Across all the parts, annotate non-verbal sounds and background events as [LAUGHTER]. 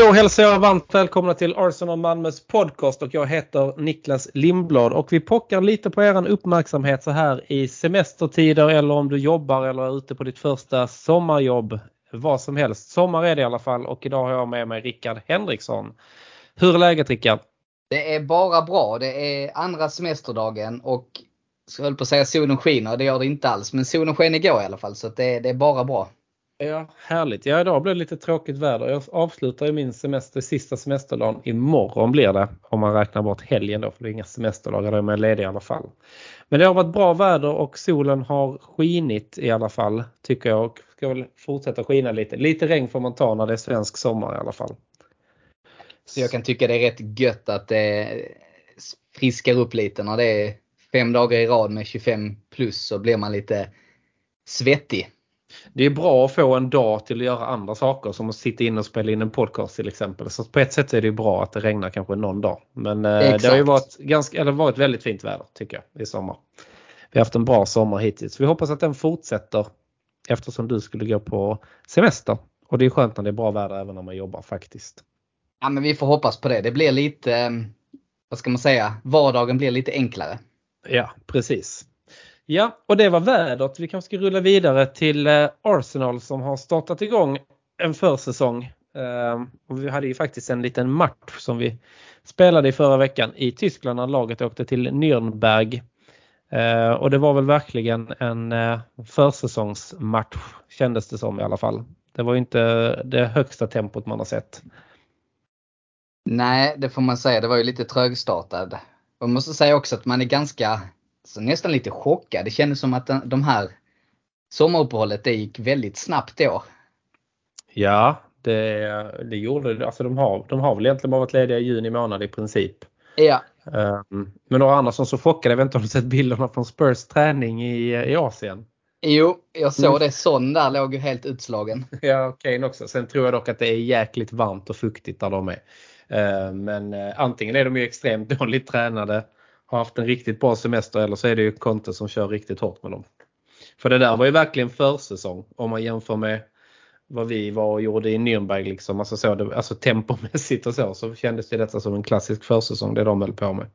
Då hälsar jag varmt välkomna till Arsenal Malmös podcast och jag heter Niklas Lindblad och vi pockar lite på er uppmärksamhet så här i semestertider eller om du jobbar eller är ute på ditt första sommarjobb. Vad som helst. Sommar är det i alla fall och idag har jag med mig Rickard Henriksson. Hur är läget Rickard? Det är bara bra. Det är andra semesterdagen och jag höll på att säga solen skiner. Det gör det inte alls. Men solen sken igår i alla fall så det, det är bara bra. Ja, härligt. Ja, idag blir det lite tråkigt väder. Jag avslutar ju min semester, sista semesterdagen imorgon blir det. Om man räknar bort helgen då, för det är inga semesterdagar, då är man ledig i alla fall. Men det har varit bra väder och solen har skinit i alla fall, tycker jag. Och ska väl fortsätta skina lite. Lite regn får man ta när det är svensk sommar i alla fall. Så jag kan tycka det är rätt gött att det friskar upp lite när det är fem dagar i rad med 25 plus så blir man lite svettig det är bra att få en dag till att göra andra saker som att sitta in och spela in en podcast till exempel. Så på ett sätt är det bra att det regnar kanske någon dag. Men Exakt. Eh, det har ju varit, ganska, eller varit väldigt fint väder tycker jag i sommar. Vi har haft en bra sommar hittills. Vi hoppas att den fortsätter eftersom du skulle gå på semester. Och det är skönt när det är bra väder även när man jobbar faktiskt. Ja men vi får hoppas på det. Det blir lite, eh, vad ska man säga, vardagen blir lite enklare. Ja precis. Ja, och det var vädret. Vi kanske ska rulla vidare till eh, Arsenal som har startat igång en försäsong. Ehm, och vi hade ju faktiskt en liten match som vi spelade i förra veckan i Tyskland när laget åkte till Nürnberg. Ehm, och det var väl verkligen en eh, försäsongsmatch kändes det som i alla fall. Det var inte det högsta tempot man har sett. Nej, det får man säga. Det var ju lite trögstartad. Man måste säga också att man är ganska så nästan lite chockad. Det kändes som att de här sommaruppehållet det gick väldigt snabbt då. Ja, det, det gjorde det. Alltså de har, de har väl egentligen bara varit lediga i juni månad i princip. Ja. Um, men några andra som så chockade, jag vet inte om du sett bilderna från Spurs träning i, i Asien? Jo, jag såg mm. det. Son där låg ju helt utslagen. [LAUGHS] Ja, Kane också. Sen tror jag dock att det är jäkligt varmt och fuktigt där de är. Uh, men uh, antingen är de ju extremt [LAUGHS] dåligt tränade har haft en riktigt bra semester eller så är det ju Conte som kör riktigt hårt med dem. För det där var ju verkligen försäsong om man jämför med vad vi var och gjorde i Nürnberg. Liksom. Alltså, så det, alltså tempomässigt och så, så kändes det detta som en klassisk försäsong det de höll på med.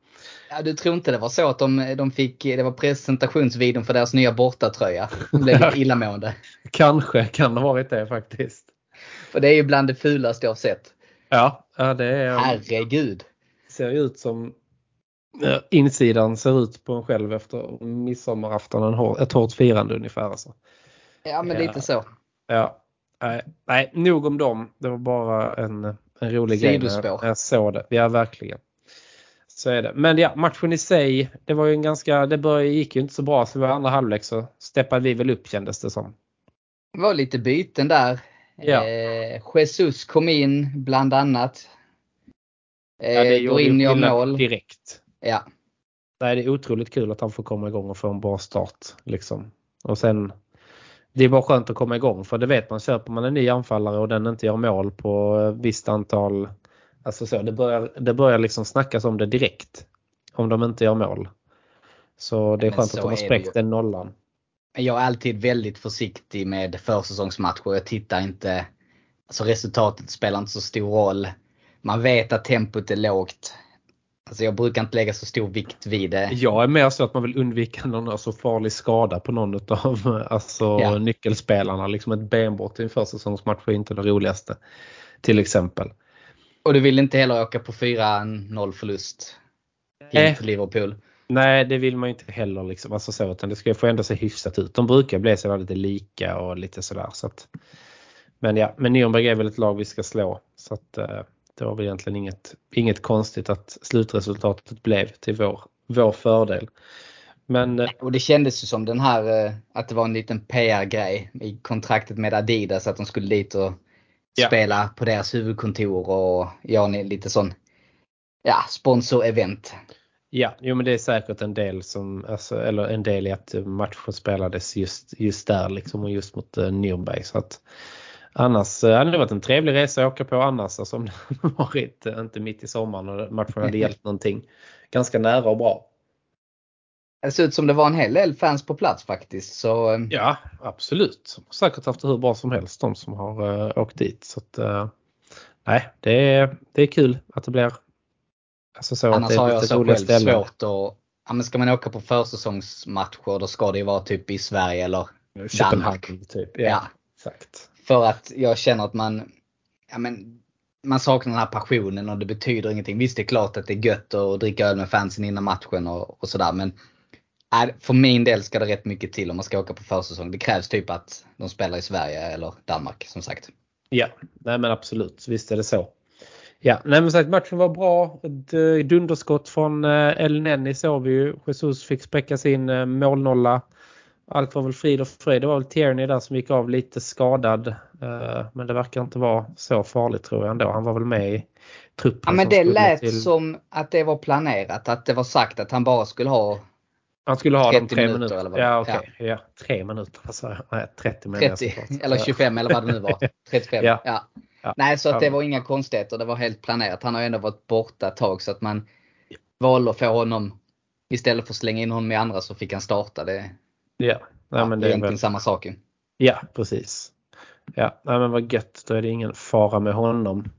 Ja, du tror inte det var så att de, de fick, det var presentationsvideon för deras nya bortatröja? De blev lite [LAUGHS] illamående. Kanske kan det ha varit det faktiskt. För det är ju bland det fulaste jag har sett. Ja, ja det är... Herregud! Ser ut som insidan ser ut på en själv efter midsommarafton. Ett hårt firande ungefär. Alltså. Ja men lite så. Ja. Nej, nog om dem. Det var bara en, en rolig Sidospår. grej jag såg det. Ja, verkligen. Så är det. Men ja, matchen i sig, det var ju en ganska, det började, gick ju inte så bra så i andra halvlek så steppade vi väl upp kändes det som. Det var lite byten där. Ja. Eh, Jesus kom in bland annat. Eh, ja, det gjorde in ju mål. direkt. Ja. Nej, det är otroligt kul att han får komma igång och få en bra start. Liksom. Och sen det är bara skönt att komma igång för det vet man köper man en ny anfallare och den inte gör mål på visst antal Alltså så, det börjar, det börjar liksom snackas om det direkt. Om de inte gör mål. Så det är Men skönt att de har spräckt den nollan. Jag är alltid väldigt försiktig med försäsongsmatcher. Jag tittar inte, alltså resultatet spelar inte så stor roll. Man vet att tempot är lågt. Alltså jag brukar inte lägga så stor vikt vid det. Jag är mer så att man vill undvika någon alltså farlig skada på någon av [LAUGHS] alltså, ja. nyckelspelarna. Liksom ett benbrott i en försäsongsmatch är inte det roligaste. Till exempel. Och du vill inte heller åka på 4-0 förlust till Liverpool? Nej, det vill man inte heller. Liksom. Alltså så, utan det ska få ändå se hyfsat ut. De brukar bli sådär lite lika och lite sådär. Så att, men ja, men Nürnberg är väl ett lag vi ska slå. Så att, eh, det var väl egentligen inget, inget konstigt att slutresultatet blev till vår, vår fördel. Men, eh, och det kändes ju som den här, eh, att det var en liten PR-grej i kontraktet med Adidas att de skulle dit och ja. spela på deras huvudkontor och göra lite sån ja, sponsor-event. Ja, jo men det är säkert en del som, alltså, eller en del i att matchen spelades just, just där liksom och just mot uh, Nürnberg. Så att, annars uh, hade det varit en trevlig resa att åka på annars alltså, om det [LAUGHS] varit uh, inte mitt i sommaren och matchen hade hjälpt någonting ganska nära och bra. Det ser ut som det var en hel del fans på plats faktiskt. Så... eh, Ja, absolut. Säkert haft det hur bra som helst de som har uh, åkt dit. Så att, uh, nej, det är, det är kul att det blir alltså så att Annars det har jag så själv ställen. svårt att... Ja, men ska man åka på försäsongsmatcher då ska det ju vara typ i Sverige eller Danmark. typ. Ja, Ja. exakt. För att jag känner att man, ja men, man saknar den här passionen och det betyder ingenting. Visst det är klart att det är gött att dricka öl med fansen innan matchen och, och sådär men äh, för min del ska det rätt mycket till om man ska åka på försäsong. Det krävs typ att de spelar i Sverige eller Danmark som sagt. Ja, nej men absolut. Visst är det så. Ja, nej men sagt matchen var bra. Ett eh, dunderskott från eh, El Nenni såg vi ju. Jesus fick spräcka sin eh, målnolla. Allt var väl frid och fröjd. Det var väl Tierney där som gick av lite skadad. Eh, Men det verkar inte vara så farligt tror jag ändå. Han var väl med i truppen. Ja men det lät till- som att det var planerat. Att det var sagt att han bara skulle ha Han skulle ha de 30 tre minuter minuter. eller vad? ja, okej. Ja. tre minuter. Alltså, nej, 30 menar jag 30 såklart. [LAUGHS] eller 25 eller vad det nu var. [LAUGHS] 35. Ja. Ja. Ja. Nej så att det Ja. var inga konstigheter. Det var helt planerat. Han har ändå varit borta ett tag så att man valde att få honom istället för att slänga in honom i andra så fick han starta. Det, Ja, nej, men det är egentligen väl, samma sak ja precis. Ja, nej, men vad gött. Då är det ingen fara med honom.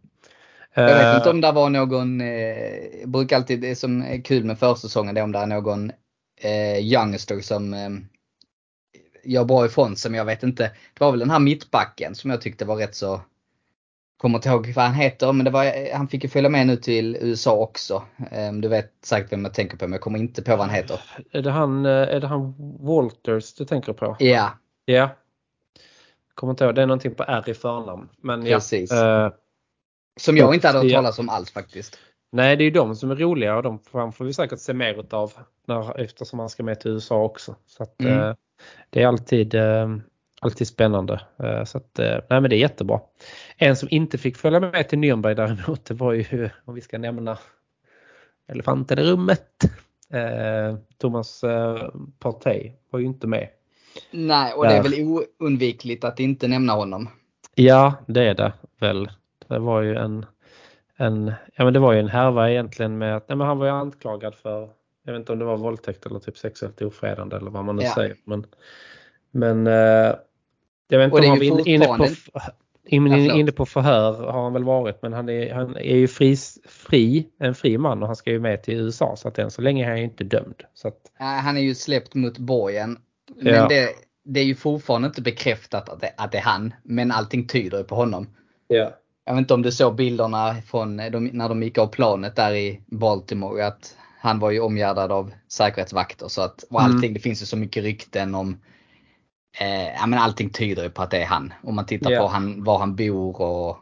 Jag vet Eh, inte om det var någon, eh, brukar alltid, det som är kul med försäsongen det är om det är någon eh, youngster som eh, gör bra ifrån sig men jag vet inte. Det var väl den här mittbacken som jag tyckte var rätt så, kommer inte ihåg vad han heter men det var, han fick ju följa med nu till USA också. Eh, du vet säkert vem jag tänker på men jag kommer inte på vad han heter. Är det han, eh, är det han Walters du tänker på? Ja, Ja. Kommer inte ihåg, det är någonting på R i förnamn. Men Precis. ja. eh, som jag inte hade hört Ja. talas om alls faktiskt. nej, det är ju de som är roliga och de får vi säkert se mer utav när, eftersom han ska med till USA också. Så att, Mm. eh, det är alltid, eh, alltid spännande. Eh, så att, eh, nej men det är jättebra. En som inte fick följa med till Nürnberg däremot, det var ju, om vi ska nämna elefanten i rummet. Eh, Thomas Partey var ju inte med. Nej, och det är väl oundvikligt att inte nämna honom. Ja, det är det väl. Det var ju en, en, ja, men det var ju en härva egentligen med att nej, men han var ju anklagad för, jag vet inte om det var våldtäkt eller typ sexuellt ofredande eller vad man nu Ja. säger. Men, men eh, jag vet inte om han var inne, på, inne, Ja, förlåt. inne på förhör har han väl varit men han är, han är ju fri, fri, en fri man och han ska ju med till USA så att än så länge är han ju inte dömd. Så att, Nej, Han är ju släppt mot borgen. Men Ja. det, det är ju fortfarande inte bekräftat att det, att det är han. Men allting tyder på honom. ja. Jag vet inte om du såg bilderna från de, när de gick av planet där i Baltimore. Att han var ju omgärdad av säkerhetsvakter. Så att, och allting, Mm. det finns ju så mycket rykten om eh, ja, men allting tyder på att det är han. Om man tittar Ja. på han, var han bor och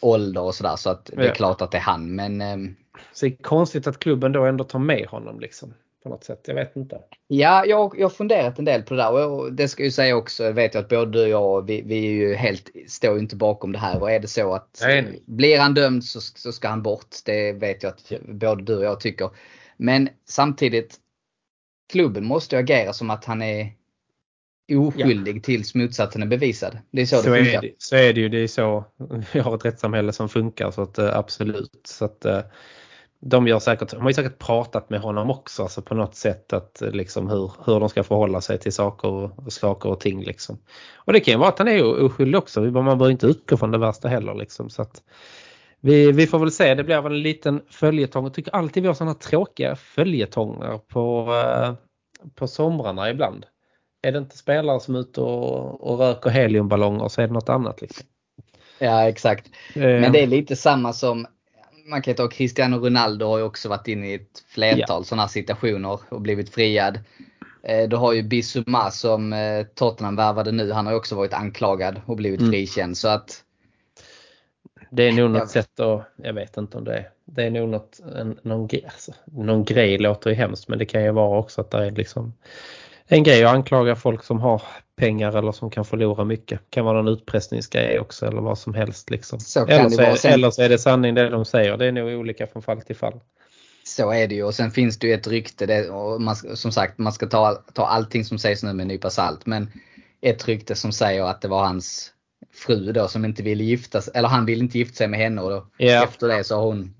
ålder och sådär. Så att det är Ja. klart att det är han. Men ehm, Så det är konstigt att klubben då ändå tar med honom liksom. På något sätt, jag vet inte. Ja, jag, har funderat en del på det där och det ska jag ju säga också, jag vet jag att både du och jag, vi, vi är ju helt, står ju inte bakom det här och är det så att Nej, nej. blir han dömd så, så ska han bort. Det vet jag att både du och jag tycker. Men samtidigt, klubben måste ju agera som att han är oskyldig tills motsatsen är bevisad. Det är så, Så det är funkar. det, så är det ju. Det är så vi har ett rättssamhälle som funkar så att eh, absolut. Så att eh, de gör säkert, de har ju säkert pratat med honom också alltså på något sätt att eh, liksom hur, hur de ska förhålla sig till saker och, saker och ting liksom. Och det kan ju vara att han är oskyldig också. Man behöver inte utgå från det värsta heller liksom. Så att vi, vi får väl se, det blir väl en liten följetong. Jag tycker alltid vi har sådana tråkiga följetonger på, på somrarna ibland. Är det inte spelare som är ute och, och röker heliumballonger så är det något annat. Liksom. Ja, exakt. Eh, Men det är lite samma som man kan ta Cristiano Ronaldo har ju också varit inne i ett flertal sådana här situationer och blivit friad. Eh, Du har ju Bissouma som eh, Tottenham värvade nu. Han har ju också varit anklagad och blivit Mm. frikänd. Så att det är nog något jag- sätt att, jag vet inte om det är, det är nog något, en, någon, alltså, någon grej låter ju hemskt men det kan ju vara också att det är liksom en grej att anklaga folk som har pengar eller som kan förlora mycket. kan vara någon utpressningsgrej också eller vad som helst liksom. Så eller, det så är, eller så är det sanning det de säger. Det är nog olika från fall till fall. Så är det ju och sen finns det ju ett rykte, det, och man, som sagt man ska ta, ta allting som sägs nu med en nypa salt. Men ett rykte som säger att det var hans fru då som inte ville gifta sig, eller han ville inte gifta sig med henne och då, Ja. efter det så har hon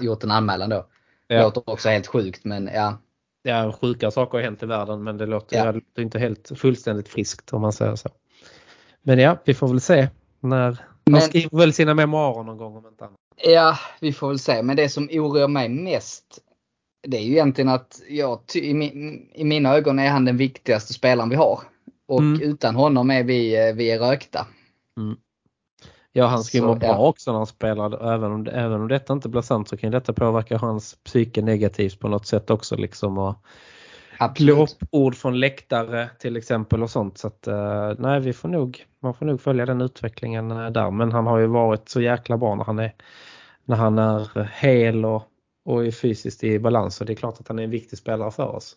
gjort en anmälan då. Ja. Låter också helt sjukt men ja. Ja, sjuka saker har hänt i världen men det låter, Ja. det inte helt fullständigt friskt om man säger så. Men ja, vi får väl se när han Men- skriver väl sina memoarer någon gång om inte annat. Ja, vi får väl se. Men det som oroar mig mest det är ju egentligen att jag, i, min, i mina ögon är han den viktigaste spelaren vi har. Och Mm. utan honom är vi, eh, vi är rökta. Ja, han ska ju må bra ja. också när han spelar. Även om, även om detta inte blir sant så kan detta påverka hans psyke negativt på något sätt också. Liksom, och glåpord från läktare till exempel och sånt. Så att, eh, nej, vi får nog, man får nog följa den utvecklingen eh, där. Men han har ju varit så jäkla bra när han är, när han är hel och, och är fysiskt i balans. Och det är klart att han är en viktig spelare för oss.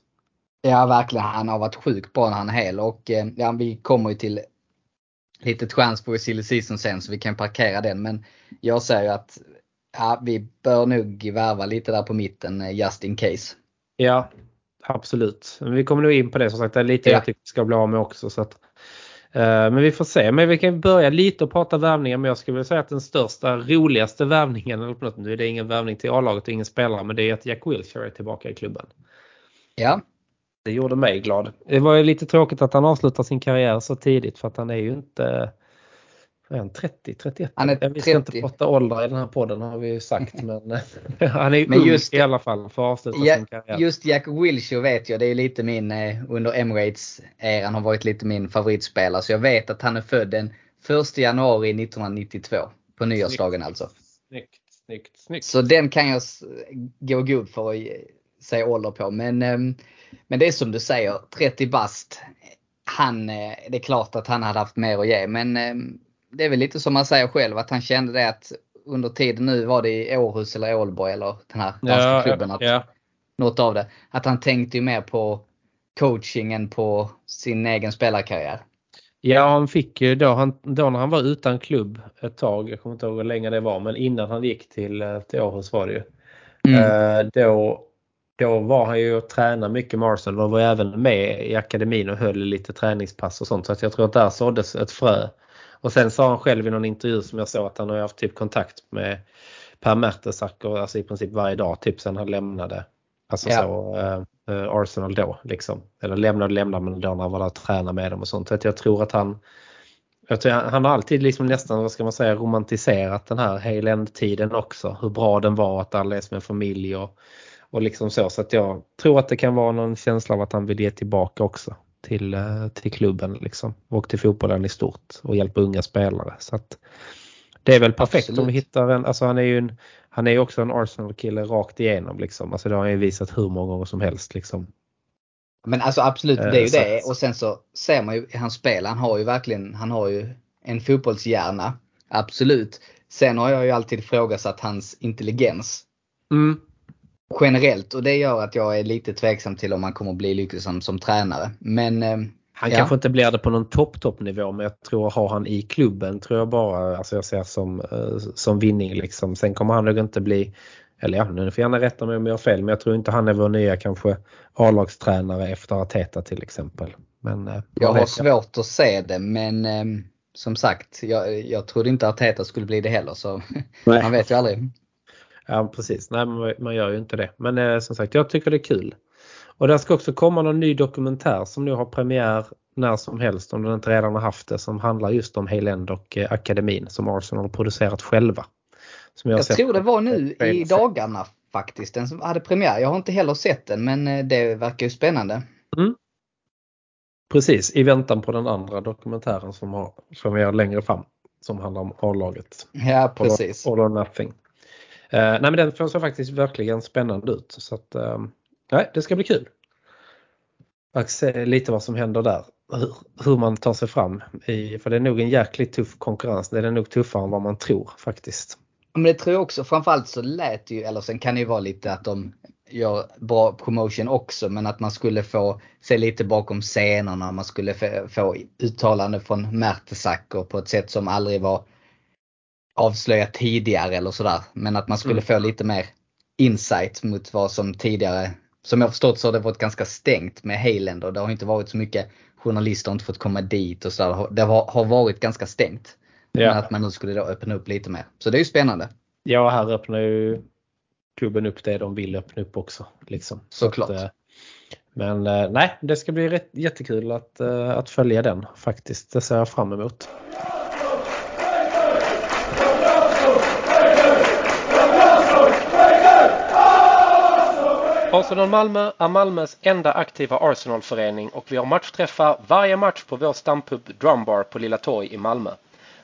Ja, verkligen. Han har varit sjukt bra när han är hel och eh, ja, vi kommer ju till litet chans på silly season sen så vi kan parkera den. Men jag säger att ja, vi bör nog värva lite där på mitten eh, just in case. Ja, absolut. Men vi kommer nog in på det som sagt. Det är lite Ja. jag tycker vi ska bli av med också. Så att, eh, men vi får se. Men vi kan börja lite och prata värvningar. Men jag skulle vilja säga att den största, roligaste värvningen, nu är det ingen värvning till A-laget och ingen spelare, men det är att Jack Wilshere är tillbaka i klubben. Ja, Det gjorde mig glad. Det var ju lite tråkigt att han avslutar sin karriär så tidigt för att han är ju inte är han, 30, 31? Han är Ja, Vi ska inte 30. prata åldrar i den här podden har vi ju sagt [LAUGHS] men han är ju Men ung just- i alla fall för att avsluta Ja, sin karriär. just Jack Wilshere vet jag, det är lite min, eh, under Emirates-eran har varit lite min favoritspelare. Så jag vet att han är född den 1 januari 1992. På nyårsdagen alltså. Snyggt, snyggt, snyggt. Så den kan jag gå god för att säga ålder på. Men, ehm, men det är som du säger, 30 bast. Han, eh, det är klart att han hade haft mer att ge men ehm, det är väl lite som man säger själv att han kände det att under tiden nu var det i Århus eller Ålborg eller den här danska klubben. Att, ja. Något av det. Att han tänkte ju mer på coachingen på sin egen spelarkarriär. ja, han fick ju då, han, då när han var utan klubb ett tag, jag kommer inte ihåg hur länge det var, men innan han gick till, eh, till Århus var det ju. Mm. Eh, då, då var han ju och tränade mycket med Arsenal och var även med i akademin och höll lite träningspass och sånt. Så att jag tror att där såddes ett frö. Och sen sa han själv i någon intervju som jag såg att han har haft typ kontakt med Per Mertesacker alltså i princip varje dag typ sen han lämnade. Alltså Ja. så, eh, eh, Arsenal då liksom. Eller lämnade lämnade men då när han var där och tränade med dem och sånt. Så att jag tror att han tror han, han har alltid liksom nästan, vad ska man säga, romantiserat den här Hale End-tiden också. Hur bra den var att alla är som en familj och, och liksom så. Så att jag tror att det kan vara någon känsla av att han vill ge tillbaka också till, eh, till klubben liksom. Och till fotbollen i stort och hjälpa unga spelare. Så att det är väl perfekt om vi Absolut. hittar en, alltså han är ju en, han är också en Arsenal-kille rakt igenom liksom. Alltså det har han ju visat hur många gånger som helst liksom. Men alltså absolut, det är ju Eh, så det. Och sen så ser man ju i hans spel, han har ju verkligen, han har ju en fotbollshjärna. Absolut. Sen har jag ju alltid ifrågasatt hans intelligens Mm. Generellt och det gör att jag är lite tveksam till om han kommer bli lyckosam som tränare. Men eh, Han Ja. kanske inte blir det på någon topp topp nivå men jag tror har han i klubben tror jag bara alltså jag ser som, eh, som vinning liksom. Sen kommer han nog inte bli eller ja, nu får gärna rätta mig om jag har fel men jag tror inte han är vår nya kanske A-lagstränare efter Arteta till exempel. Men eh, jag har svårt att se det men som sagt, jag, jag trodde inte Arteta skulle bli det heller så Nej. [LAUGHS] man vet ju aldrig. Ja precis, nej man, gör ju inte det. Men eh, som sagt jag tycker det är kul. Och det ska också komma någon ny dokumentär som nu har premiär när som helst om den inte redan har haft det som handlar just om Hale End och eh, akademin som Arsenal har producerat själva. Som Jag sett tror det var nu i dagarna faktiskt, den som hade premiär. Jag har inte heller sett den men eh, det verkar ju spännande. Precis, i väntan på den andra dokumentären som har premiär längre fram. Som handlar om A-laget. Ja precis. All or nothing. Eh, nej men den såg faktiskt verkligen spännande ut. Så att, eh, nej, det ska bli kul. Att se lite vad som händer där. Hur, hur man tar sig fram. I, för det är nog en jäkligt tuff konkurrens. Det är nog tuffare än vad man tror faktiskt. Men det tror jag också. Framförallt så lät det ju, eller sen kan det ju vara lite att de gör bra promotion också, men att man skulle få se lite bakom scenerna. Man skulle få, få uttalande från Mertesacker på ett sätt som aldrig var avslöjat tidigare eller sådär. Men att man skulle Mm. få lite mer insight mot vad som tidigare, som jag förstått så har det varit ganska stängt med Haylander. Det har inte varit så mycket journalister har inte fått komma dit och så. Det har, har varit ganska stängt. Ja. Men att man nu skulle då öppna upp lite mer. Så det är ju spännande. Ja, här öppnar ju klubben upp det de vill öppna upp också. Liksom. Såklart. Att, men eh, nej, det ska bli rätt, jättekul att, eh, att följa den faktiskt. Det ser jag fram emot. Arsenal Malmö är Malmös enda aktiva Arsenalförening och vi har matchträffar varje match på vår stampub Drumbar på Lilla Torg i Malmö.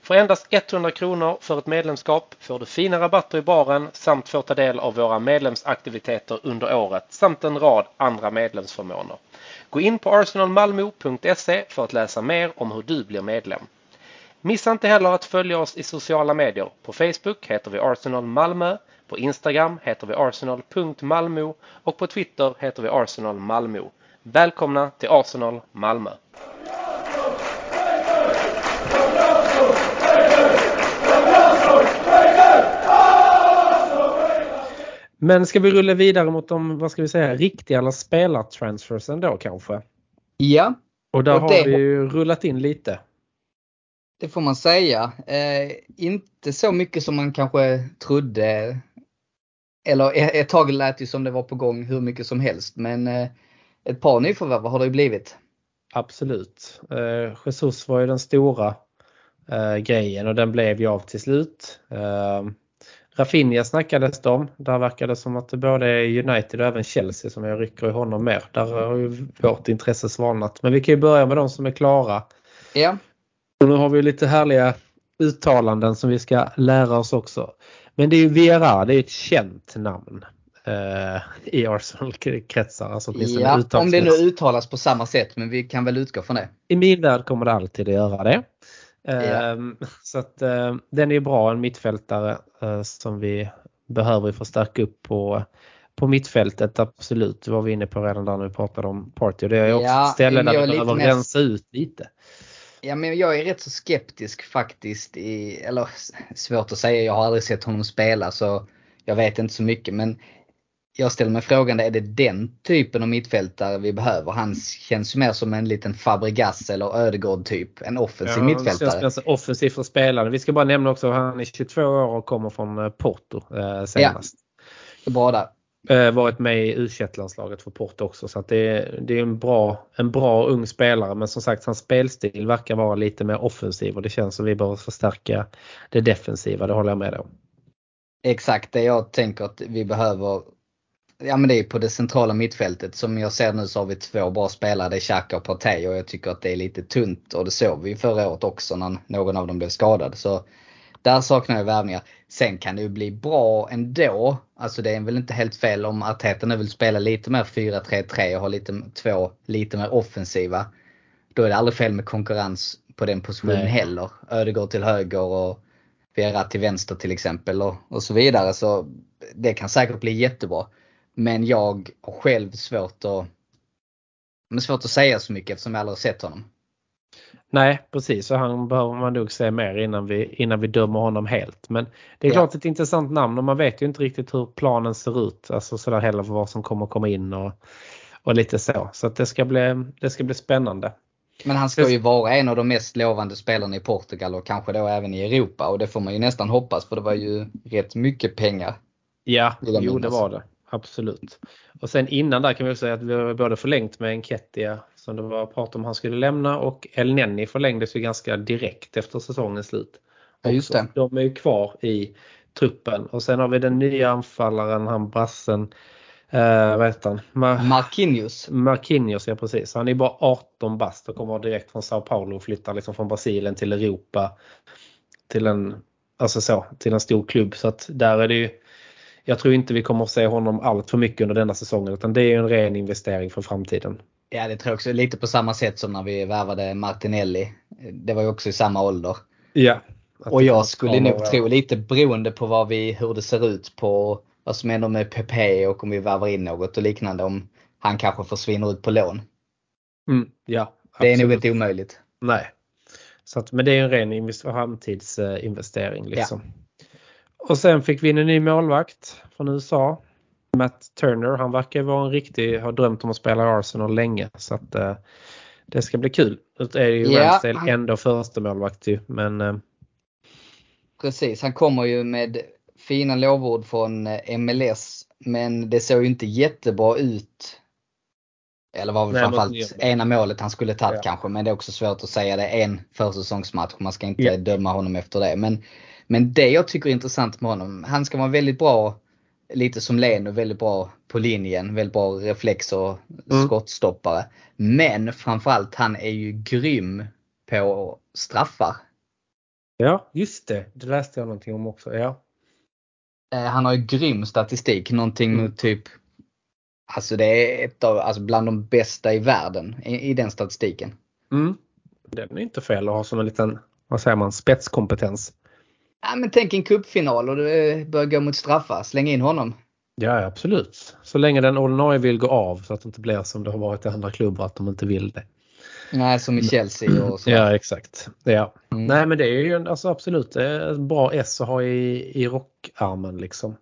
För endast 100 kronor för ett medlemskap får du fina rabatter i baren samt får ta del av våra medlemsaktiviteter under året samt en rad andra medlemsförmåner. Gå in på arsenalmalmo.se för att läsa mer om hur du blir medlem. Missa inte heller att följa oss i sociala medier. På Facebook heter vi Arsenal Malmö, på Instagram heter vi arsenal.malmo och på Twitter heter vi Arsenal Malmö. Välkomna till Arsenal Malmö! Men ska vi rulla vidare mot de, vad ska vi säga, riktiga spelartransfers ändå kanske? Ja. Och där och har vi ju rullat in lite. Det får man säga. Eh, inte så mycket som man kanske trodde. Eller ett tag lät det som det var på gång hur mycket som helst. Men eh, ett par nyförvärv har det ju blivit. Absolut. Eh, Jesus var ju den stora eh, grejen och den blev ju av till slut. Rafinha snackades det om. Där verkar det som att det både är United och även Chelsea som jag rycker i honom mer. Där har ju vårt intresse svalnat. Men vi kan ju börja med de som är klara. Ja. Och nu har vi lite härliga uttalanden som vi ska lära oss också. Men det är ju Vera, det är ett känt namn eh, i Arsenal-kretsar. Alltså ja, om det nu uttalas på samma sätt men vi kan väl utgå från det. I min värld kommer det alltid att göra det. Ehm, så att eh, den är bra, en mittfältare eh, som vi behöver förstärka upp på, på mittfältet. Absolut, det var vi inne på redan där när vi pratade om Party. Det är också ja, ställen där vi behöver rensa ut lite. Ja men jag är rätt så skeptisk faktiskt i, eller svårt att säga, jag har aldrig sett honom spela så jag vet inte så mycket men jag ställer mig frågan, är det den typen av mittfältare vi behöver? Han känns ju mer som en liten Fabregas eller Ödegård typ. En offensiv ja, mittfältare. Offensiv för spelare. Vi ska bara nämna också att han är 22 år och kommer från eh, Porto eh, senast. Ja, bra där. Eh, varit med i u landslaget för Porto också så att det, är, det är en bra, en bra ung spelare men som sagt hans spelstil verkar vara lite mer offensiv och det känns som vi behöver förstärka det defensiva, det håller jag med om. Exakt det jag tänker att vi behöver Ja men det är på det centrala mittfältet. Som jag ser nu så har vi två bra spelare. Det är Xhaka och Partey och jag tycker att det är lite tunt. Och det såg vi förra året också när någon av dem blev skadad. Så där saknar jag värvningar. Sen kan det ju bli bra ändå. Alltså det är väl inte helt fel om Arteta nu vill spela lite mer 4-3-3 och ha lite, två lite mer offensiva. Då är det aldrig fel med konkurrens på den positionen Nej. heller. Ödegård till höger och Vera till vänster till exempel och, och så vidare. Så det kan säkert bli jättebra. Men jag har själv svårt att, men svårt att säga så mycket eftersom jag aldrig sett honom. Nej precis, så han behöver man nog se mer innan vi, innan vi dömer honom helt. Men det är ja. klart ett intressant namn och man vet ju inte riktigt hur planen ser ut. Alltså sådär heller för vad som kommer komma in och, och lite så. Så att det, ska bli, det ska bli spännande. Men han ska ju vara en av de mest lovande spelarna i Portugal och kanske då även i Europa och det får man ju nästan hoppas för det var ju rätt mycket pengar. Ja, jo det var det. Absolut. Och sen innan där kan vi säga att vi har både förlängt med Enketia som det var prat om han skulle lämna och El Nenni förlängdes ju ganska direkt efter säsongens slut. Ja, just det. De är ju kvar i truppen och sen har vi den nya anfallaren, han brassen Eh, vad heter han? Mar Marquinhos. Marquinhos, ja precis. Han är bara 18 bast och kommer direkt från Sao Paulo och flyttar liksom från Brasilien till Europa. Till en, alltså så, till en stor klubb. Så att där är det ju jag tror inte vi kommer att se honom allt för mycket under denna säsongen utan det är en ren investering för framtiden. Ja det tror jag också. Lite på samma sätt som när vi värvade Martinelli. Det var ju också i samma ålder. Ja. Och jag skulle nog tro lite beroende på vad vi, hur det ser ut på vad som händer med PP och om vi värvar in något och liknande om han kanske försvinner ut på lån. Mm, ja, absolut. Det är nog inte omöjligt. Nej. Så att, men det är en ren framtidsinvestering liksom. Ja. Och sen fick vi in en ny målvakt från USA. Matt Turner, han verkar vara en riktig, har drömt om att spela i Arsenal länge. Så att eh, det ska bli kul. Det är ju Ja, Ramsdale han- ändå första målvakt ju. Men eh, Precis, han kommer ju med fina lovord från eh, MLS. Men det såg ju inte jättebra ut. Eller var väl Nej, framförallt ena målet han skulle tagit Ja. kanske. Men det är också svårt att säga. Det en försäsongsmatch. Man ska inte Ja. döma honom efter det. Men, men det jag tycker är intressant med honom. Han ska vara väldigt bra, lite som Leno, väldigt bra på linjen. Väldigt bra reflex och Mm. skottstoppare. Men framförallt han är ju grym på straffar. ja, just det. Det läste jag någonting om också. Ja. Eh, Han har ju grym statistik. Någonting Mm. mot typ Alltså det är ett av, alltså bland de bästa i världen i, i den statistiken. Mm. Den är inte fel att ha som en liten, vad säger man, spetskompetens. Ja, men tänk en cupfinal och du eh, börjar gå mot straffar. Släng in honom. Ja, absolut. Så länge den ordinarie vill gå av så att det inte blir som det har varit i andra klubbar att de inte vill det. Nej, som i Chelsea och så. Ja, exakt. Ja. Mm. Nej, men det är ju alltså absolut ett bra S att ha i, i rockarmen liksom.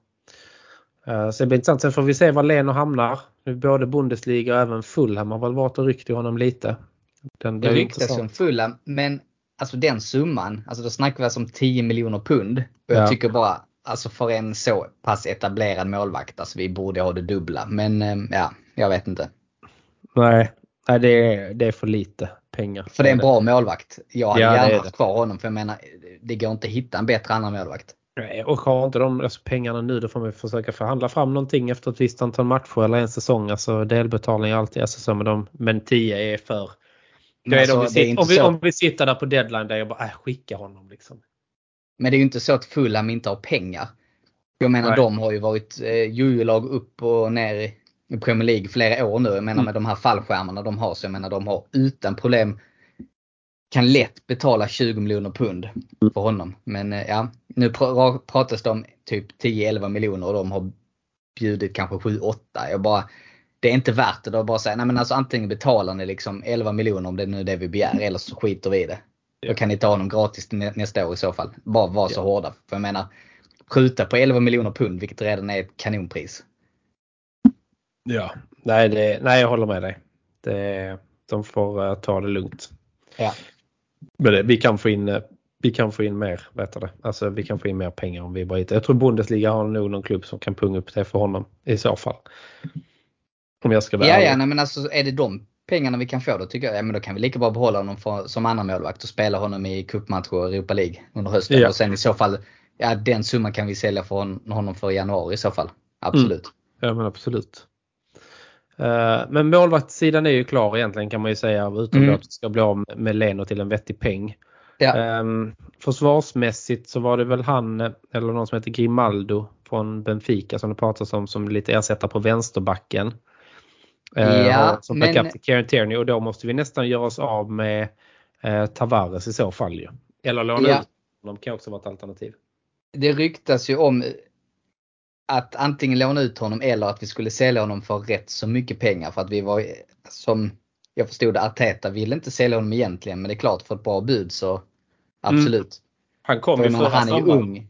Eh, Så det blir intressant. Sen får vi se var Leno hamnar. Nu Både Bundesliga och även Fulham har väl varit och ryckt i honom lite. Den Det ryktas om fulla, men alltså den summan, alltså då snackar vi alltså om 10 miljoner pund. Och jag Ja. tycker bara, alltså för en så pass etablerad målvakt, alltså vi borde ha det dubbla. Men eh, ja, jag vet inte. Nej, nej det, är, det är för lite pengar. För det är en bra målvakt. Jag hade Ja, gärna är haft kvar honom för jag menar, det går inte att hitta en bättre annan målvakt. Nej, Och har inte de alltså pengarna nu då får man försöka förhandla fram någonting efter ett visst antal matcher eller en säsong. Alltså delbetalning alltid alltså, men, de, men 10 är för. Då Men är det alltså, om, vi sitter, om, vi, om vi sitter där på deadline där jag bara äh, skicka honom liksom. Men det är ju inte så att Fulham inte har pengar. Jag menar Nej. de har ju varit eh, jojo-lag upp och ner i i Premier League flera år nu. Jag menar Mm. med de här fallskärmarna de har så jag menar de har utan problem kan lätt betala 20 miljoner pund för honom. Men eh, ja, nu pr- pratas det om typ 10-11 miljoner och de har bjudit kanske 7-8. Jag bara, det är inte värt det. Då bara säga, nej men alltså antingen betalar ni liksom 11 miljoner om det är nu är det vi begär eller så skiter vi i det. Då kan ni ta honom gratis nästa år i så fall. Bara vara så Ja. hårda. För jag menar, skjuta på 11 miljoner pund, vilket redan är ett kanonpris. Ja. Nej, det, nej jag håller med dig. Det, de får eh, ta det lugnt. Ja. Men det, vi kan få in eh, vi kan få in mer, vet du det. Alltså vi kan få in mer pengar om vi bara hittar. Jag tror Bundesliga har nog någon klubb som kan punga upp det för honom i så fall. Om jag ska vara Ja, ja, nej, men alltså är det de pengarna vi kan få då tycker jag, ja men då kan vi lika bra behålla honom för, som annan målvakt och spela honom i cupmatcher och Europa League under hösten. Ja. Och sen i så fall, ja den summan kan vi sälja för hon, honom för januari i så fall. Absolut. Ja men absolut. Eh, Men målvaktssidan är ju klar egentligen kan man ju säga utom Mm. att vi ska bli av med Leno till en vettig peng. Ja. Ehm, försvarsmässigt så var det väl han eller någon som heter Grimaldo från Benfica som det pratas om som lite ersättare på vänsterbacken. Eh, Ja, som men- backup till Kieran Tierney och då måste vi nästan göra oss av med eh, Tavares i så fall ju. Eller låna Ja. ut honom kan också vara ett alternativ. Det ryktas ju om att antingen låna ut honom eller att vi skulle sälja honom för rätt så mycket pengar för att vi var, som jag förstod Arteta ville inte sälja honom egentligen men det är klart för ett bra bud så absolut. Han kom För ju förra han är ju sommaren. ung.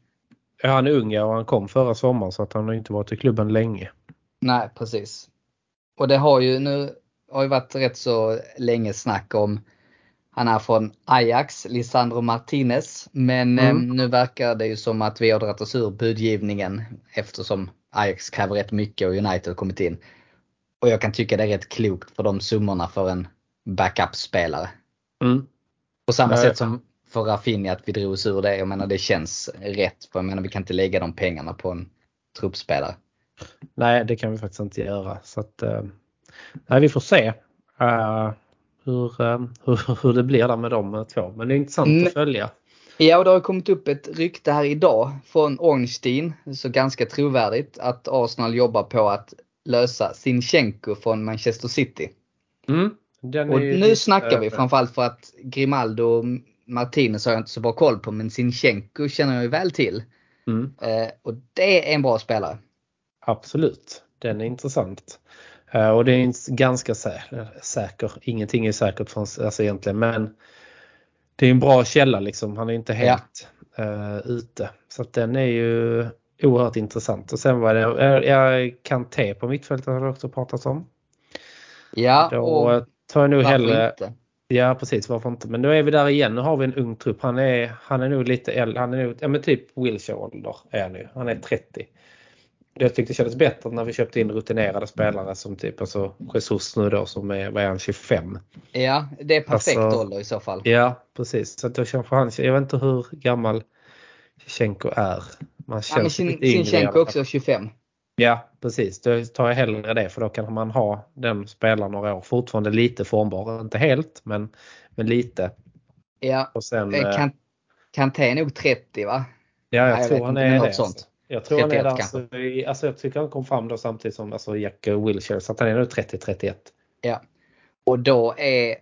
Ja, han är ung ja, och han kom förra sommaren så att han har inte varit i klubben länge. Nej precis. Och det har ju nu har ju varit rätt så länge snack om han är från Ajax, Lisandro Martinez. Men Mm. eh, nu verkar det ju som att vi har dragit oss ur budgivningen eftersom Ajax kräver rätt mycket och United har kommit in. Och jag kan tycka det är rätt klokt för de summorna för en backup-spelare. Mm. På samma Nej. sätt som för Rafinha att vi drog oss ur det. Jag menar det känns rätt. För jag menar vi kan inte lägga de pengarna på en truppspelare. Nej, det kan vi faktiskt inte göra. Så att, eh, nej, vi får se eh, hur, eh, hur, [LAUGHS] hur det blir där med de två. Men det är intressant Mm. att följa. Ja, och det har kommit upp ett rykte här idag från Ornstein, så ganska trovärdigt, att Arsenal jobbar på att lösa Sinchenko från Manchester City. Mm. Och nu lite, snackar vi framförallt för att Grimaldo och Martinez har jag inte så bra koll på, men Sinchenko känner jag ju väl till. Mm, Eh, och det är en bra spelare. Absolut, den är intressant. Eh, och det är inte ganska sä- säker. Ingenting är säkert från, alltså egentligen men det är en bra källa liksom. Han är inte helt eh, ute. Så att den är ju oerhört intressant. Och sen var det, jag Kanté på mittfältet har det också pratats om. Ja, Då och tar jag nog hellre, inte? ja precis varför inte. Men nu är vi där igen, nu har vi en ung trupp. Han är, han är nog lite äldre, han är nog, ja men typ Wilshire-ålder är han nu. Han är 30. Jag tyckte det kändes bättre när vi köpte in rutinerade spelare som typ alltså Jesus nu då som är, vad är han, 25. Ja, det är perfekt Alltså- ålder i så fall. Ja precis, så att jag känner för han, jag vet inte hur gammal Shevchenko är. Man Ja, men känns Sin- lite yngre också 25. Ja precis, då tar jag hellre det för då kan man ha den spelaren några år. Fortfarande lite formbar, inte helt men, men lite. Ja, Och sen, eh, eh, kan, Kanté är nog 30 va? ja jag Nej, tror han är det. sånt. Jag tror han är 31. Alltså, i- alltså, jag tycker han kom fram då samtidigt som alltså, Jack Wilshere så att han är nog 30-31. Ja. Och då är...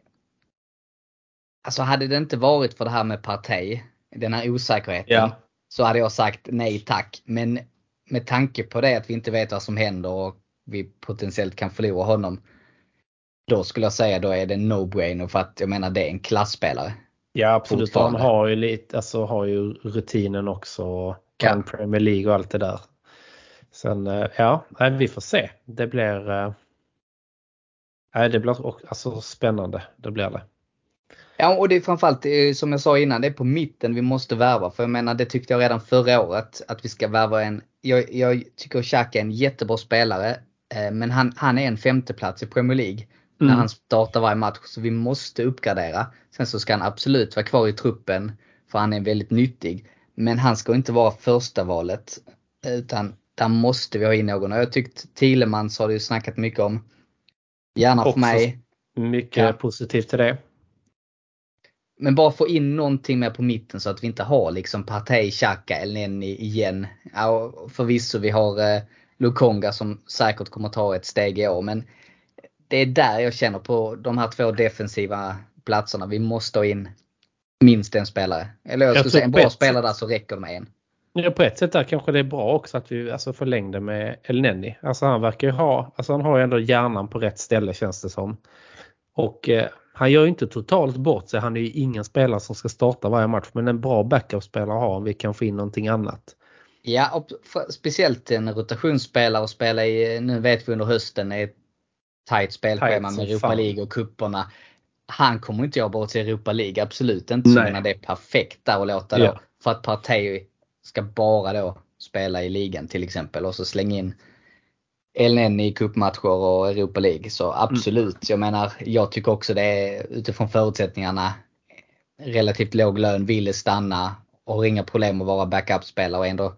Alltså hade det inte varit för det här med Partey, den här osäkerheten, Ja. så hade jag sagt nej tack. Men med tanke på det att vi inte vet vad som händer och vi potentiellt kan förlora honom. Då skulle jag säga då är det no-brainer för att jag menar det är en klassspelare. Ja absolut, han har ju lite, alltså har ju rutinen också. Kan Premier League och allt det där. Sen eh, ja, vi får se. Det blir eh, Nej, det blir också, alltså spännande. Det blir det. Ja och det är framförallt eh, som jag sa innan, det är på mitten vi måste värva. För jag menar det tyckte jag redan förra året att vi ska värva en. Jag, jag tycker Xhaka är en jättebra spelare. Men han, han är en femteplats i Premier League. När Mm. han startar varje match. Så vi måste uppgradera. Sen så ska han absolut vara kvar i truppen. För han är väldigt nyttig. Men han ska inte vara första valet. Utan där måste vi ha in någon. Och jag tyckt Thielemans har du snackat mycket om. Gärna för Också mig. Mycket Ja. positivt till det. Men bara få in någonting mer på mitten så att vi inte har liksom Partey, Xhaka, El Neni igen. Ja, förvisso vi har eh, Lukonga som säkert kommer ta ett steg i år men det är där jag känner på de här två defensiva platserna. Vi måste ha in minst en spelare. Eller jag Jag skulle säga en bra spelare där så räcker det med en. Ja, på ett sätt där kanske det är bra också att vi alltså förlängde med El Neni. Alltså han verkar ju ha, alltså han har ju ändå hjärnan på rätt ställe känns det som. Och eh, han gör ju inte totalt bort sig. Han är ju ingen spelare som ska starta varje match. Men en bra backup-spelare har om vi kan få in någonting annat. Ja, och speciellt en rotationsspelare och spela i, nu vet vi under hösten, är ett tajt spelschema med Europa. League och kupperna. Han kommer inte bort till Europa League, absolut inte. Nej. menar, det är perfekt där att låta då. Ja. För att Partey ska bara då spela i ligan till exempel och så slänga in LN i cupmatcher och Europa League. Så absolut, jag menar jag tycker också det är utifrån förutsättningarna relativt låg lön, ville stanna och har inga problem att vara backup-spelare och ändå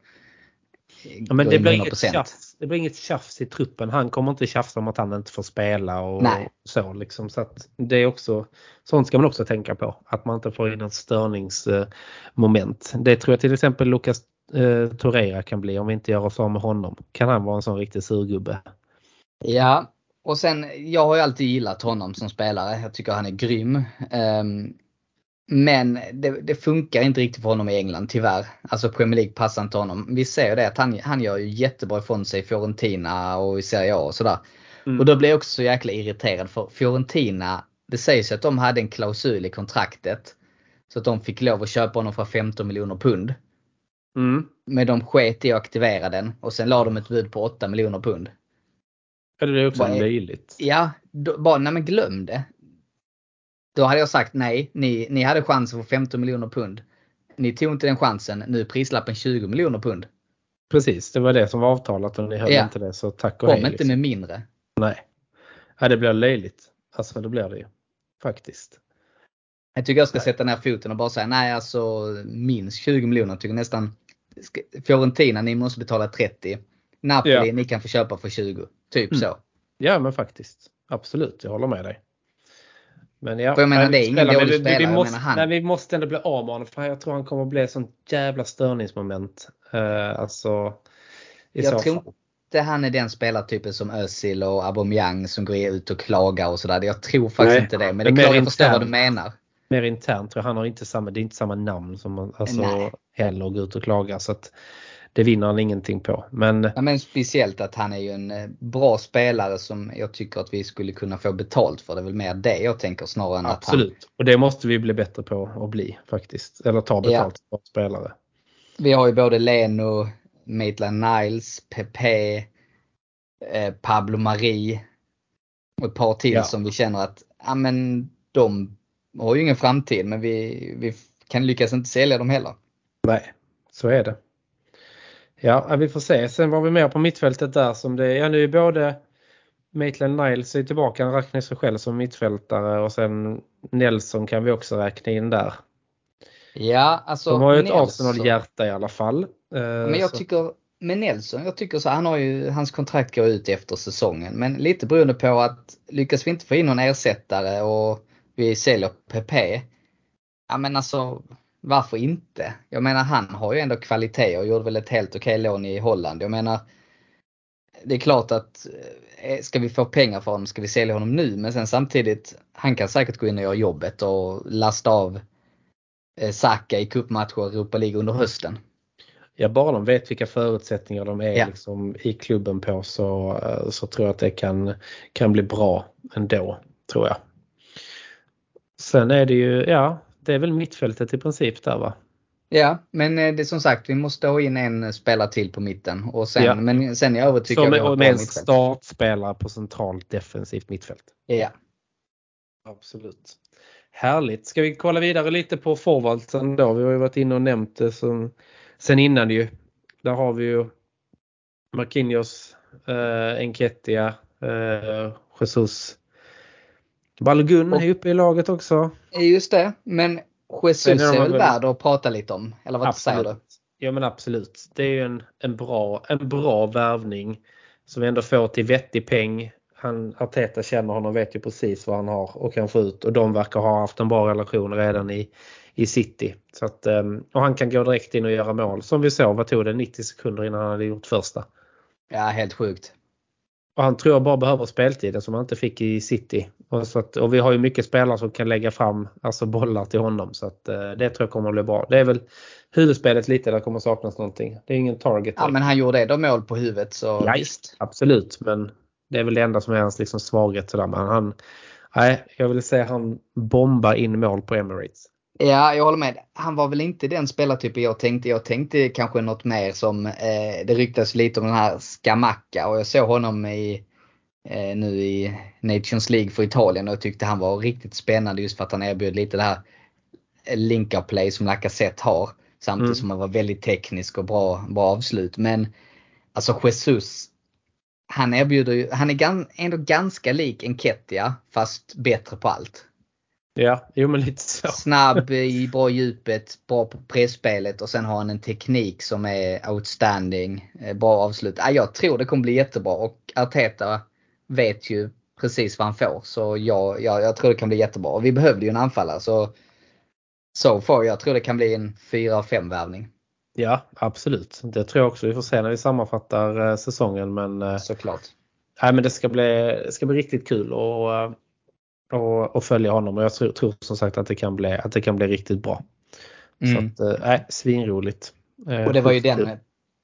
Ja, men det blir, inget 100%. tjafs, det blir inget tjafs i truppen. Han kommer inte tjafsa om att han inte får spela och Nej. så. Liksom. Så att det är också, sånt ska man också tänka på. Att man inte får in något störningsmoment. Det tror jag till exempel Lucas eh, Torreira kan bli om vi inte gör oss av med honom. Kan han vara en sån riktig surgubbe? Ja, och sen jag har ju alltid gillat honom som spelare. Jag tycker han är grym. Ehm, men det, det funkar inte riktigt för honom i England tyvärr. Alltså Premier League passar inte honom. Vi ser ju det att han, han gör ju jättebra ifrån sig i Fiorentina och i Serie A och sådär. Mm. Och då blir jag också så jäkla irriterad för Fiorentina, det sägs ju att de hade en klausul i kontraktet. Så att de fick lov att köpa honom för 15 miljoner pund. Mm. Men de sket i att aktivera den och sen la de ett bud på 8 miljoner pund. Ja, Det är också är- löjligt. Ja, då, bara nej men glöm det. Då hade jag sagt nej, ni, ni hade chansen för 15 miljoner pund. Ni tog inte den chansen, nu är prislappen 20 miljoner pund. Precis, det var det som var avtalat och ni höll Ja. inte det så tack och Kom hej. inte liksom. med mindre. Nej. Ja, det blir löjligt. Alltså det blir det ju. Faktiskt. Jag tycker jag ska Nej. sätta ner foten och bara säga nej alltså minst 20 miljoner. Jag tycker nästan Fiorentina, ni måste betala 30. Napoli, Ja. ni kan få köpa för 20. Typ Mm. så. Ja men faktiskt. Absolut, jag håller med dig. Men ja, jag menar, det är vi ingen dålig vi, spelare, vi, jag måste, menar nej, vi måste ändå bli av med honom för jag tror han kommer att bli ett sånt jävla störningsmoment. Uh, alltså i Jag tror fall. inte han är den spelartypen som Özil och Aubameyang som går ut och klagar och sådär. Jag tror faktiskt Nej. inte det. Men det är klart jag förstår vad du menar. Mer internt tror jag han har inte samma, det är inte samma namn som alltså, Nej. heller går ut och klagar så att det vinner han ingenting på. Men Ja, men speciellt att han är ju en eh, bra spelare som jag tycker att vi skulle kunna få betalt för. Det är väl mer det jag tänker snarare än att absolut, och det måste vi bli bättre på att bli faktiskt. Eller ta betalt för spelare. Vi har ju både Leno, Maitland Niles, Pepe, eh, Pablo Marie och ett par till Ja. som vi känner att ja, men de har ju ingen framtid men vi, vi kan lyckas inte sälja dem heller. Nej, så är det. Ja, vi får se. Sen var vi mer på mittfältet där som det ja, nu är både Maitland Niles är tillbaka, han räknar sig själv som mittfältare och sen Nelson kan vi också räkna in där. Ja, alltså De har ju ett Arsenal-hjärta i alla fall. Eh, Men jag så- tycker med Nelson, jag tycker så han har ju, hans kontrakt går ut efter säsongen. Men lite beroende på att lyckas vi inte få in någon ersättare och vi säljer PP. Ja men alltså varför inte? Jag menar han har ju ändå kvalitet och gjorde väl ett helt okej lån i Holland. Jag menar det är klart att eh, ska vi få pengar för honom ska vi sälja honom nu men sen samtidigt han kan säkert gå in och göra jobbet och lasta av eh, Saka i cupmatcher och Europa League under hösten. Ja, bara de vet vilka förutsättningar de är Ja. liksom, i klubben på så, eh, så tror jag att det kan, kan bli bra ändå. Tror jag. Sen är det ju, ja, det är väl mittfältet i princip där va? Ja, men eh, det är som sagt, vi måste ha in en spelare till på mitten. Och sen, Ja. Men sen jag har och ett med en mittfält. startspelare på centralt defensivt mittfält. Ja. Absolut. Härligt. Ska vi kolla vidare lite på forwardsen då? Vi har ju varit inne och nämnt det som, sen innan ju. Där har vi ju Marquinhos, eh, Enketia, eh, Jesus. Balogun Och- är uppe i laget också. Just det, men Jesus är de är väl värd att prata lite om? Eller vad säger du? Ja men absolut. Det är ju en, en, bra, en bra värvning som vi ändå får till vettig peng. Han, Arteta känner honom, vet ju precis vad han har och kan få ut och de verkar ha haft en bra relation redan i, i City. Så att, ehm, och han kan gå direkt in och göra mål. Som vi såg, vad tog det? 90 sekunder innan han hade gjort första. Ja, helt sjukt. Och han tror jag bara behöver speltiden som han inte fick i City. Och, så att, och vi har ju mycket spelare som kan lägga fram alltså bollar till honom. Så att, eh, det tror jag kommer att bli bra. Det är väl huvudspelet lite där kommer saknas någonting. Det är ingen target. Ja, men han gjorde ändå mål på huvudet så Ja, visst. Absolut, men det är väl det enda som är hans liksom svaghet. Sådär. Men han, nej, jag vill säga han bombar in mål på Emirates. Ja, jag håller med. Han var väl inte den spelartypen jag tänkte. Jag tänkte kanske något mer som, eh, det ryktas lite om den här Scamacca och jag såg honom i, eh, nu i Nations League för Italien och jag tyckte han var riktigt spännande just för att han erbjöd lite det här link-up-play som Lacazette har. Samtidigt Mm. som han var väldigt teknisk och bra, bra avslut. Men alltså Jesus, han erbjuder ju, han är gan, ändå ganska lik Enketia fast bättre på allt. Ja, jo men lite så. Snabb i bra djupet, bra på pressspelet och sen har han en teknik som är outstanding. eh, Bra avslut. Ja, jag tror det kommer bli jättebra och Arteta vet ju precis vad han får. Så jag, jag, jag tror det kan bli jättebra. Och vi behövde ju en anfallare så so far, jag tror det kan bli en 4-5 värvning. Ja, absolut. Det tror jag också vi får se när vi sammanfattar eh, säsongen. Men, eh, Såklart. nej, men det, ska bli, det ska bli riktigt kul eh, och, och följa honom och jag tror, tror som sagt att det kan bli, att det kan bli riktigt bra. Mm. Så att, nej, svinroligt. Eh, Och det var ju den,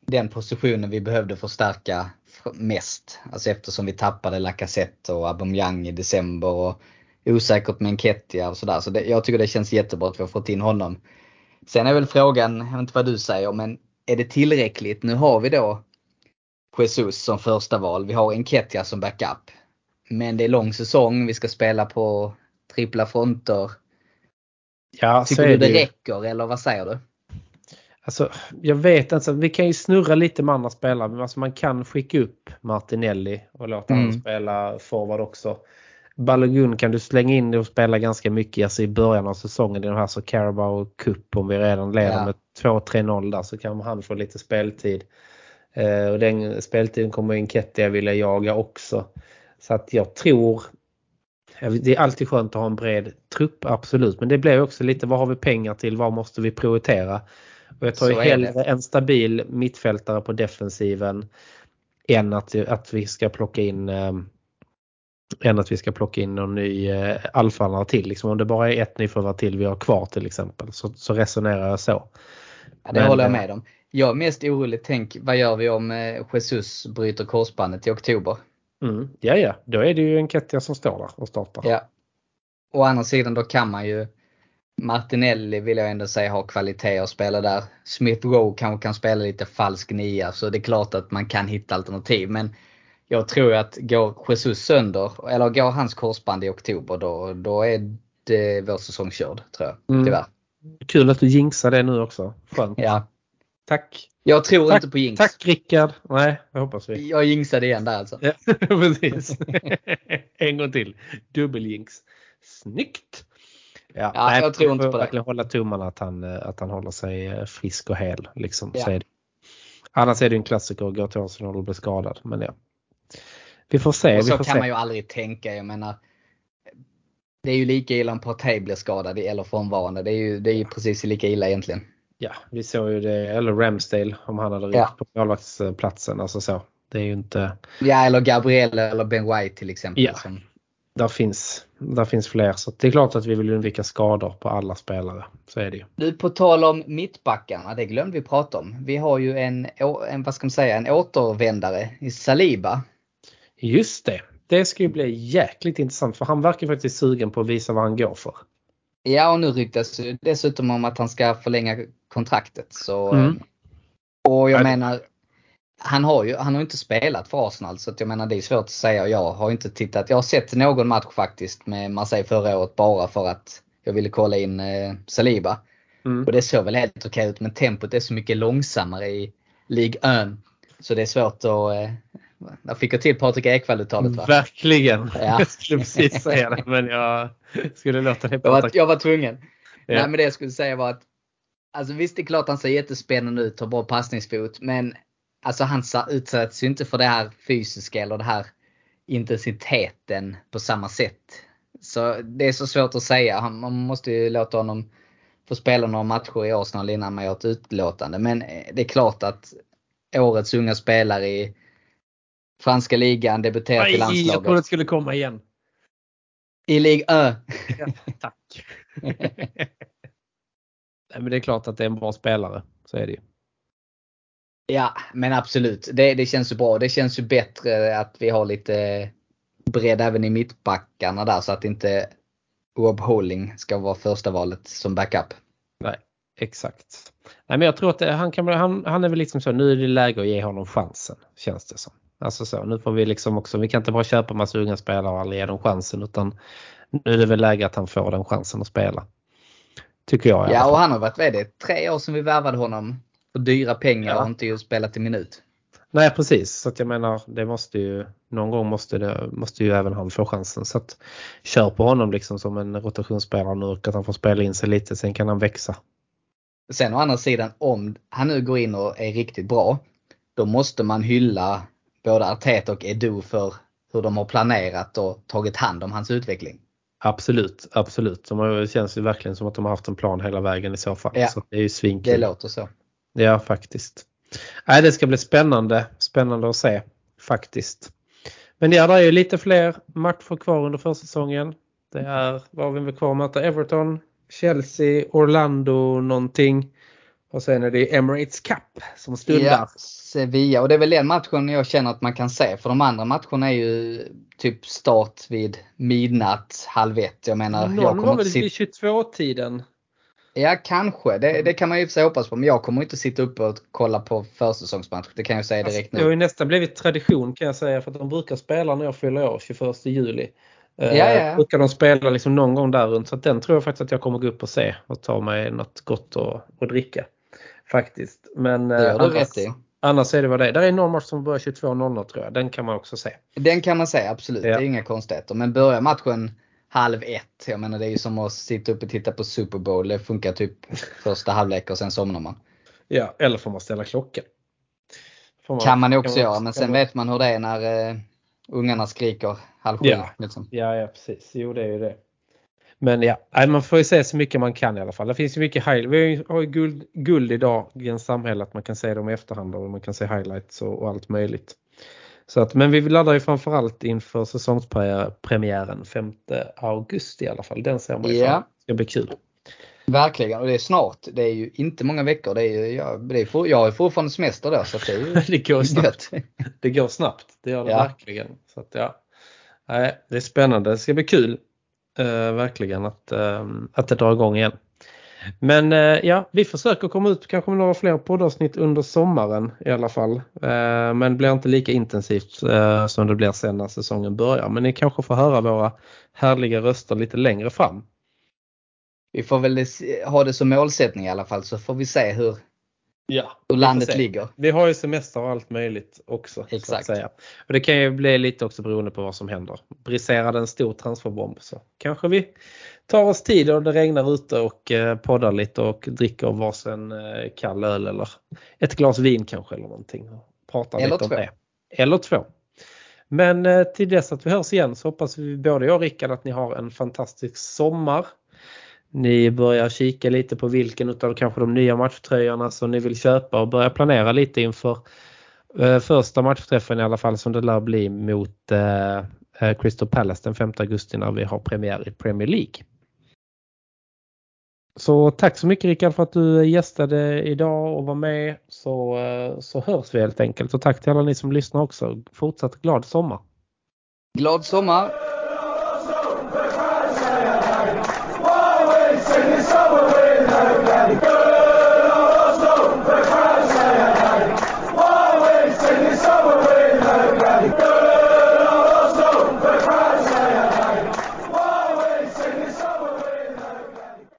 den positionen vi behövde förstärka mest. Alltså eftersom vi tappade Lacazette och Aubameyang i december och osäkert med Enketia och sådär. Så det, jag tycker det känns jättebra att vi har fått in honom. Sen är väl frågan, jag vet inte vad du säger, men är det tillräckligt? Nu har vi då Jesus som första val. Vi har Enketia som backup. Men det är lång säsong, vi ska spela på trippla fronter. Ja, Tycker du det ju. räcker eller vad säger du? Alltså, jag vet inte, vi kan ju snurra lite med andra spelare. Men alltså man kan skicka upp Martinelli och låta Mm. honom spela forward också. Balogun kan du slänga in och spela ganska mycket alltså i början av säsongen i den här så Carabao Cup om vi redan leder Ja. med 2-3-0 där så kan han få lite speltid. Eh, och den speltiden kommer Enketia vilja jaga också. Så att jag tror det är alltid skönt att ha en bred trupp, absolut. Men det blir också lite vad har vi pengar till, vad måste vi prioritera? Och jag tar ju hellre en stabil mittfältare på defensiven än att, att vi ska plocka in eh, än att vi ska plocka in någon ny eh, alfanare till. Liksom, om det bara är ett nyförvärv till vi har kvar till exempel så, så resonerar jag så. Ja, det Men, håller jag med om. Jag är mest orolig, tänk vad gör vi om eh, Jesus bryter korsbandet i oktober? Mm, ja, ja, då är det ju en Kettia som står där och startar. Ja. Å andra sidan då kan man ju Martinelli vill jag ändå säga har kvalitet att spela där. Smith Rowe kanske kan spela lite falsk nia så det är klart att man kan hitta alternativ. Men jag tror att går Jesus sönder, eller går hans korsband i oktober då, då är det vår säsong körd tror jag. Mm. Tyvärr. Kul att du jinxar det nu också. Skönt. Ja. Tack. Jag tror Tack, inte på jinx. Tack Rickard. Nej, det hoppas vi. Jag jinxade igen där alltså. Ja, [LAUGHS] precis. [LAUGHS] en gång till. Dubbeljinx. Snyggt! Ja, Ja, jag tror inte på det. verkligen hålla tummarna att han, eh, att han håller sig eh, frisk och hel. Liksom, Ja. så. Annars är det en klassiker att gå till Arsenal och bli skadad. Men ja. Vi får se. Och så kan se. man ju aldrig tänka. Jag menar, det är ju lika illa om Partey blir skadad eller frånvarande. Det är ju, det är ju precis lika illa egentligen. Ja, vi såg ju det. Eller Ramsdale om han hade ryckt Ja. på målvaktsplatsen. Alltså så. Det är ju inte. Ja, eller Gabriel eller Ben White till exempel. Ja. Som, Där finns, där finns fler. Så det är klart att vi vill undvika skador på alla spelare. Så är det ju. Du, på tal om mittbackarna, det glömde vi prata om. Vi har ju en, en vad ska man säga, en återvändare i Saliba. Just det. Det ska ju bli jäkligt intressant för han verkar faktiskt sugen på att visa vad han går för. Ja, och nu ryktas det dessutom om att han ska förlänga kontraktet. Så, Mm. Och jag menar, han har ju han har inte spelat för Arsenal så att jag menar det är svårt att säga. Jag har inte tittat. Jag har sett någon match faktiskt med Marseille förra året bara för att jag ville kolla in eh, Saliba. Mm. Och det såg väl helt okej ut men tempot är så mycket långsammare i Ligue 1. Så det är svårt att... Eh, där fick jag till Patrik Ekwall-uttalet va? Verkligen. Ja. [LAUGHS] Jag skulle precis säga det men jag skulle låta det Jag var, jag var tvungen. Ja. Nej men det jag skulle säga var att Alltså visst det är klart han ser jättespännande ut, har bra passningsfot men Alltså han utsätts ju inte för det här fysiska eller det här intensiteten på samma sätt. Så det är så svårt att säga. Man måste ju låta honom få spela några matcher i Arsenal innan man gör ett utlåtande. Men eh, det är klart att årets unga spelare i franska ligan debuterar till Nej, jag trodde landslaget. det skulle komma igen. I Ligue Ö. Tack. [LAUGHS] Men det är klart att det är en bra spelare. Så är det ju. Ja, men absolut. Det, det känns ju bra. Det känns ju bättre att vi har lite bredd även i mittbackarna där så att inte Rob Holding ska vara första valet som backup. Nej, exakt. Nej, men jag tror att han, kan, han, han är väl liksom så, nu är det läge att ge honom chansen. Känns det som. Alltså så, nu får vi liksom också, vi kan inte bara köpa massa unga spelare och aldrig ge dem chansen utan nu är det väl läge att han får den chansen att spela. Tycker jag i Ja, och han har varit, är det, tre år sedan vi värvade honom för dyra pengar Ja. och inte just spelat i minut. Nej precis, så jag menar det måste ju någon gång måste, det, måste ju även han få chansen. Så att kör på honom liksom som en rotationsspelare nu och att han får spela in sig lite sen kan han växa. Sen å andra sidan, om han nu går in och är riktigt bra, då måste man hylla både Arteta och Edu för hur de har planerat och tagit hand om hans utveckling. Absolut, absolut. De det känns ju verkligen som att de har haft en plan hela vägen i så fall. Ja. Så det är ju Det svinkul. låter så. Ja faktiskt. Nej, det ska bli spännande. Spännande att se faktiskt. Men ja, det är ju lite fler matcher kvar under försäsongen. Det är, vad har vi väl kvar att möta? Everton, Chelsea, Orlando någonting. Och sen är det Emirates Cup som stundar. Ja, Sevilla. Och det är väl den matchen jag känner att man kan se. För de andra matcherna är ju typ start vid midnatt, halv ett. Jag menar, jag Någon kommer var väl vid 22-tiden. Ja, kanske. Det, det kan man ju för sig hoppas på. Men jag kommer inte sitta uppe och kolla på försäsongsmatch. Det kan jag säga direkt Alltså, Det har ju nu. nästan blivit tradition kan jag säga för att de brukar spela när jag fyller år 21 juli. Eh, Ja, ja. Brukar de spela liksom någon gång där runt så den tror jag faktiskt att jag kommer gå upp och se och ta mig något gott att, att dricka. Faktiskt. Men Det gör eh, du annars, rätt i. annars är det vad det är. Där är någon match som börjar 22.00 tror jag. Den kan man också se. Den kan man säga, absolut. Ja. Det är inga konstigheter. Men börjar matchen halv ett, jag menar det är ju som att sitta uppe och titta på Super Bowl. Det funkar typ första halvlek och sen somnar man. Ja, eller får man ställa klockan. Får Kan man ju också kan göra, men sen man- vet man hur det är när eh, ungarna skriker halv sju. Ja. Liksom. Ja, ja precis. Jo, det är ju det. Men ja, man får ju se så mycket man kan i alla fall. Det finns ju mycket highlights. Vi har ju- guld, guld idag i en samhälle att man kan se dem i efterhand och man kan se highlights och, och allt möjligt. Så att, men vi laddar ju framförallt inför säsongspremiären 5 augusti i alla fall. Den ser man ju Ja. fram. Det ska bli kul. Verkligen, och det är snart. Det är ju inte många veckor. Det är ju, jag, det är for, jag har fortfarande semester då så det är ju [LAUGHS] Det går snabbt. Det går snabbt. Det gör det Ja. verkligen. Så att, ja. Nej, det är spännande. Det ska bli kul. Eh, verkligen att, eh, att det drar igång igen. Men eh, ja, vi försöker komma ut kanske med några fler poddavsnitt under sommaren i alla fall. Eh, men blir inte lika intensivt eh, som det blir sen när säsongen börjar. Men ni kanske får höra våra härliga röster lite längre fram. Vi får väl ha det som målsättning i alla fall så får vi se hur, Ja, hur landet ligger. Vi har ju semester och allt möjligt också. Exakt. Och det kan ju bli lite också beroende på vad som händer. Briserar det en stor transferbomb så kanske vi tar oss tid och det regnar ute och eh, poddar lite och dricker varsin eh, kall öl eller ett glas vin kanske eller någonting. Och pratar Eller lite om två. det. Eller två. Men eh, till dess att vi hörs igen så hoppas vi både jag och Rickard att ni har en fantastisk sommar. Ni börjar kika lite på vilken utav kanske de nya matchtröjorna som ni vill köpa och börja planera lite inför eh, första matchträffen i alla fall som det lär bli mot eh, eh Crystal Palace den 5 augusti när vi har premiär i Premier League. Så tack så mycket Rickard för att du eh, gästade idag och var med så, så hörs vi helt enkelt och tack till alla ni som lyssnar också. Fortsatt glad sommar! Glad sommar!